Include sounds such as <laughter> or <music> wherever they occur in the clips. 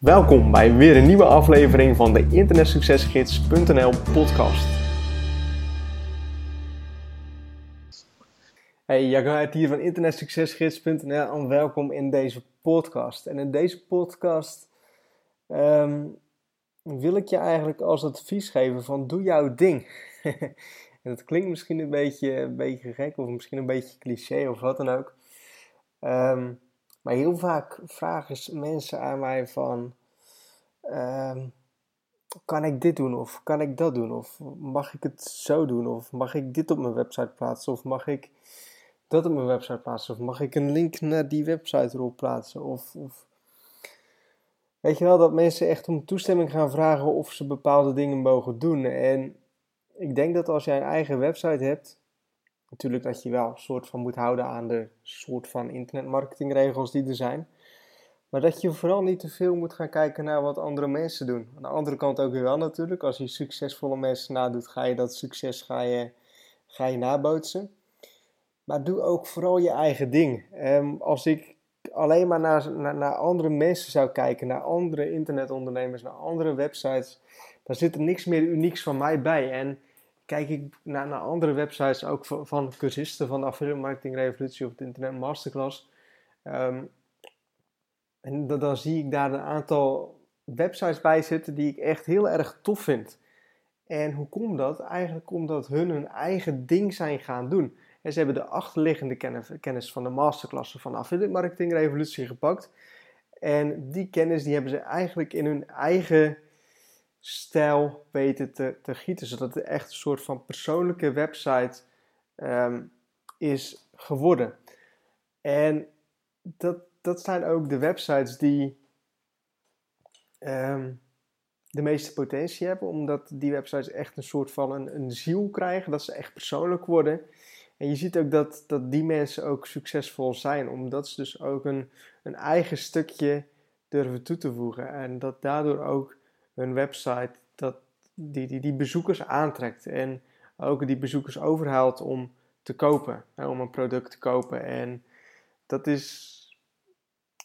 Welkom bij weer een nieuwe aflevering van de internetsuccesgids.nl podcast. Hey, Jaguar hier van internetsuccesgids.nl en welkom in deze podcast. En in deze podcast ehm, wil ik je eigenlijk als advies geven van doe jouw ding. <laughs> en dat klinkt misschien een beetje, een beetje gek of misschien een beetje cliché of wat dan ook. Ehm, maar heel vaak vragen mensen aan mij van, ehm, kan ik dit doen of kan ik dat doen? Of mag ik het zo doen? Of mag ik dit op mijn website plaatsen? Of mag ik dat op mijn website plaatsen? Of mag ik een link naar die website erop plaatsen? Of, of... Weet je wel, dat mensen echt om toestemming gaan vragen of ze bepaalde dingen mogen doen. En ik denk dat als jij een eigen website hebt, natuurlijk dat je wel een soort van moet houden aan de soort van internetmarketingregels die er zijn. Maar dat je vooral niet te veel moet gaan kijken naar wat andere mensen doen. Aan de andere kant ook weer wel natuurlijk. Als je succesvolle mensen nadoet, ga je dat succes ga je, ga je nabootsen. Maar doe ook vooral je eigen ding. Um, als ik alleen maar naar, naar, naar, andere mensen zou kijken, naar andere internetondernemers, naar andere websites, dan zit er niks meer unieks van mij bij. En kijk ik naar, naar andere websites, ook van, van cursisten van de Affiliate Marketing Revolutie of de Internet Masterclass. Um, en dan, zie ik daar een aantal websites bij zitten die ik echt heel erg tof vind. En hoe komt dat? Eigenlijk omdat hun hun eigen ding zijn gaan doen. En ze hebben de achterliggende kennis van de masterklassen van de Affiliate Marketing Revolutie gepakt. En die kennis die hebben ze eigenlijk in hun eigen stijl weten te, te gieten. Zodat het echt een soort van persoonlijke website um, is geworden. En dat, dat zijn ook de websites die um, de meeste potentie hebben. Omdat die websites echt een soort van een, een ziel krijgen. Dat ze echt persoonlijk worden. En je ziet ook dat, dat die mensen ook succesvol zijn. Omdat ze dus ook een, een eigen stukje durven toe te voegen. En dat daardoor ook hun website dat die, die, die bezoekers aantrekt. En ook die bezoekers overhaalt om te kopen. Hè, om een product te kopen. En dat is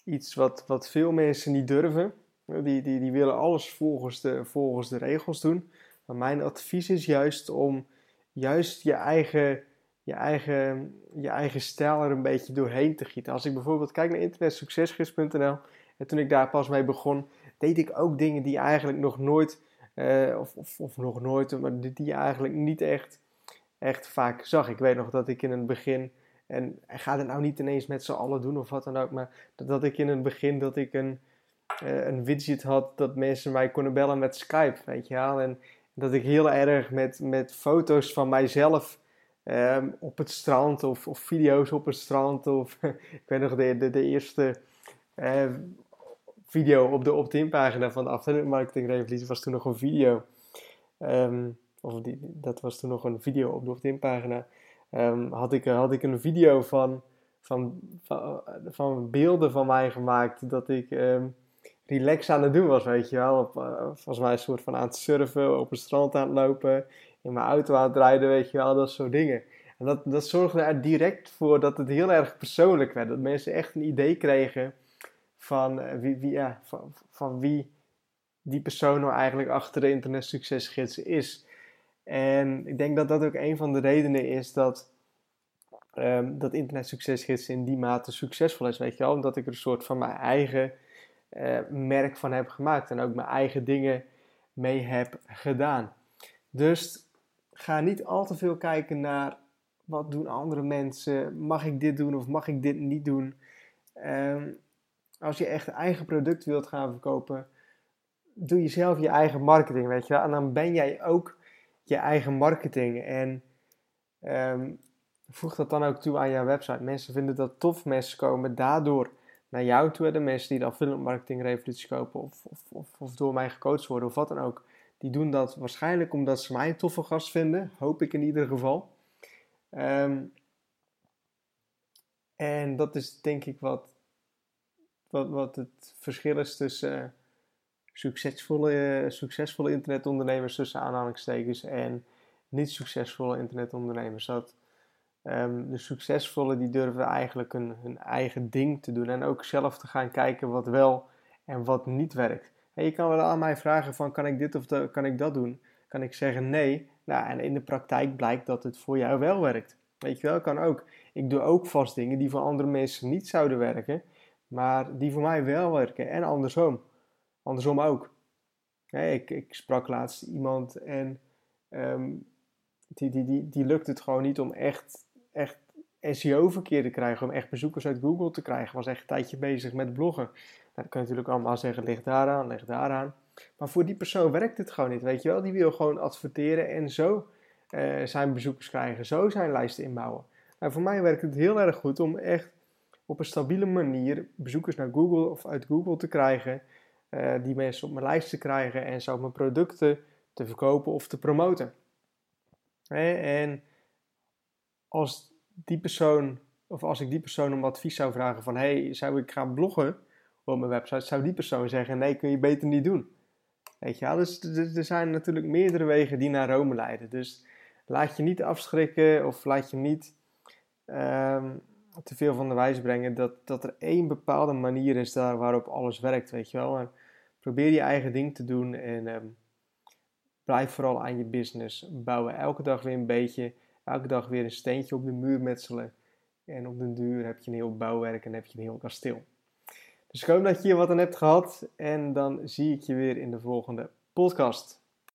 iets wat, wat veel mensen niet durven. Die, die, die willen alles volgens de, volgens de regels doen. Maar mijn advies is juist om juist je eigen, je, eigen, je eigen stijl er een beetje doorheen te gieten. Als ik bijvoorbeeld kijk naar internetsuccesgids.nl en toen ik daar pas mee begon, deed ik ook dingen die eigenlijk nog nooit, uh, of, of, of, nog nooit, maar die, eigenlijk niet echt, echt vaak zag. Ik weet nog dat ik in het begin, en ga het nou niet ineens met z'n allen doen of wat dan ook, maar dat, ik in het begin dat ik een, uh, een widget had dat mensen mij konden bellen met Skype, weet je wel. En dat ik heel erg met, met foto's van mijzelf um, op het strand of, of video's op het strand of <laughs> ik weet nog de, de, eerste uh, video op de opt-in pagina van de Affiliate Marketing Revolutie was toen nog een video. Um, of die, dat was toen nog een video op de opt-in pagina. Um, had, ik, had ik een video van, van, van, van, beelden van mij gemaakt dat ik um, relax aan het doen was, weet je wel. Op, uh, volgens mij een soort van aan het surfen, op het strand aan het lopen, in mijn auto aan het rijden, weet je wel, dat soort dingen. En dat, dat zorgde er direct voor dat het heel erg persoonlijk werd. Dat mensen echt een idee kregen van, uh, wie, wie, van, van wie die persoon nou eigenlijk achter de internet succesgids is. En ik denk dat dat ook een van de redenen is dat, um, dat internet succesgids in die mate succesvol is, weet je wel. Omdat ik er een soort van mijn eigen uh, merk van heb gemaakt en ook mijn eigen dingen mee heb gedaan. Dus ga niet al te veel kijken naar wat doen andere mensen, mag ik dit doen of mag ik dit niet doen. Um, als je echt eigen product wilt gaan verkopen, doe je zelf je eigen marketing, weet je wel. En dan ben jij ook je eigen marketing. En um, voeg dat dan ook toe aan jouw website. Mensen vinden dat tof. Mensen komen daardoor naar jou toe. De mensen die de affiliate marketing revolutie kopen of, of, of, of, door mij gecoacht worden of wat dan ook. Die doen dat waarschijnlijk omdat ze mij een toffe gast vinden. Hoop ik in ieder geval. Um, en dat is denk ik wat, wat, wat het verschil is tussen uh, succesvolle, uh, succesvolle internetondernemers tussen aanhalingstekens en niet succesvolle internetondernemers. Dat um, de succesvolle die durven eigenlijk hun, hun eigen ding te doen en ook zelf te gaan kijken wat wel en wat niet werkt. Je kan wel aan mij vragen van kan ik dit of kan ik dat doen? Kan ik zeggen nee? Nou, en in de praktijk blijkt dat het voor jou wel werkt. Weet je wel, kan ook. Ik doe ook vast dingen die voor andere mensen niet zouden werken, maar die voor mij wel werken. En andersom. Andersom ook. ik, ik sprak laatst iemand en ehm, die, die, die, die lukt het gewoon niet om echt, echt SEO-verkeer te krijgen, om echt bezoekers uit Google te krijgen. Was echt een tijdje bezig met bloggen. Nou, dan kun je natuurlijk allemaal zeggen, ligt daaraan, ligt daaraan. Maar voor die persoon werkt het gewoon niet, weet je wel. Die wil gewoon adverteren en zo uh, zijn bezoekers krijgen, zo zijn lijsten inbouwen. Nou, voor mij werkt het heel erg goed om echt op een stabiele manier bezoekers naar Google of uit Google te krijgen. Uh, die mensen op mijn lijst te krijgen en zo mijn producten te verkopen of te promoten. En als die persoon, of als ik die persoon om advies zou vragen van hey, zou ik gaan bloggen op mijn website, zou die persoon zeggen nee, kun je beter niet doen. Weet je dus er zijn natuurlijk meerdere wegen die naar Rome leiden. Dus laat je niet afschrikken of laat je niet um, te veel van de wijs brengen dat, dat er één bepaalde manier is daar waarop alles werkt, weet je wel. En probeer je eigen ding te doen en um, blijf vooral aan je business bouwen. Elke dag weer een beetje, elke dag weer een steentje op de muur metselen. En op den duur heb je een heel bouwwerk en heb je een heel kasteel. Dus ik hoop dat je hier wat aan hebt gehad en dan zie ik je weer in de volgende podcast.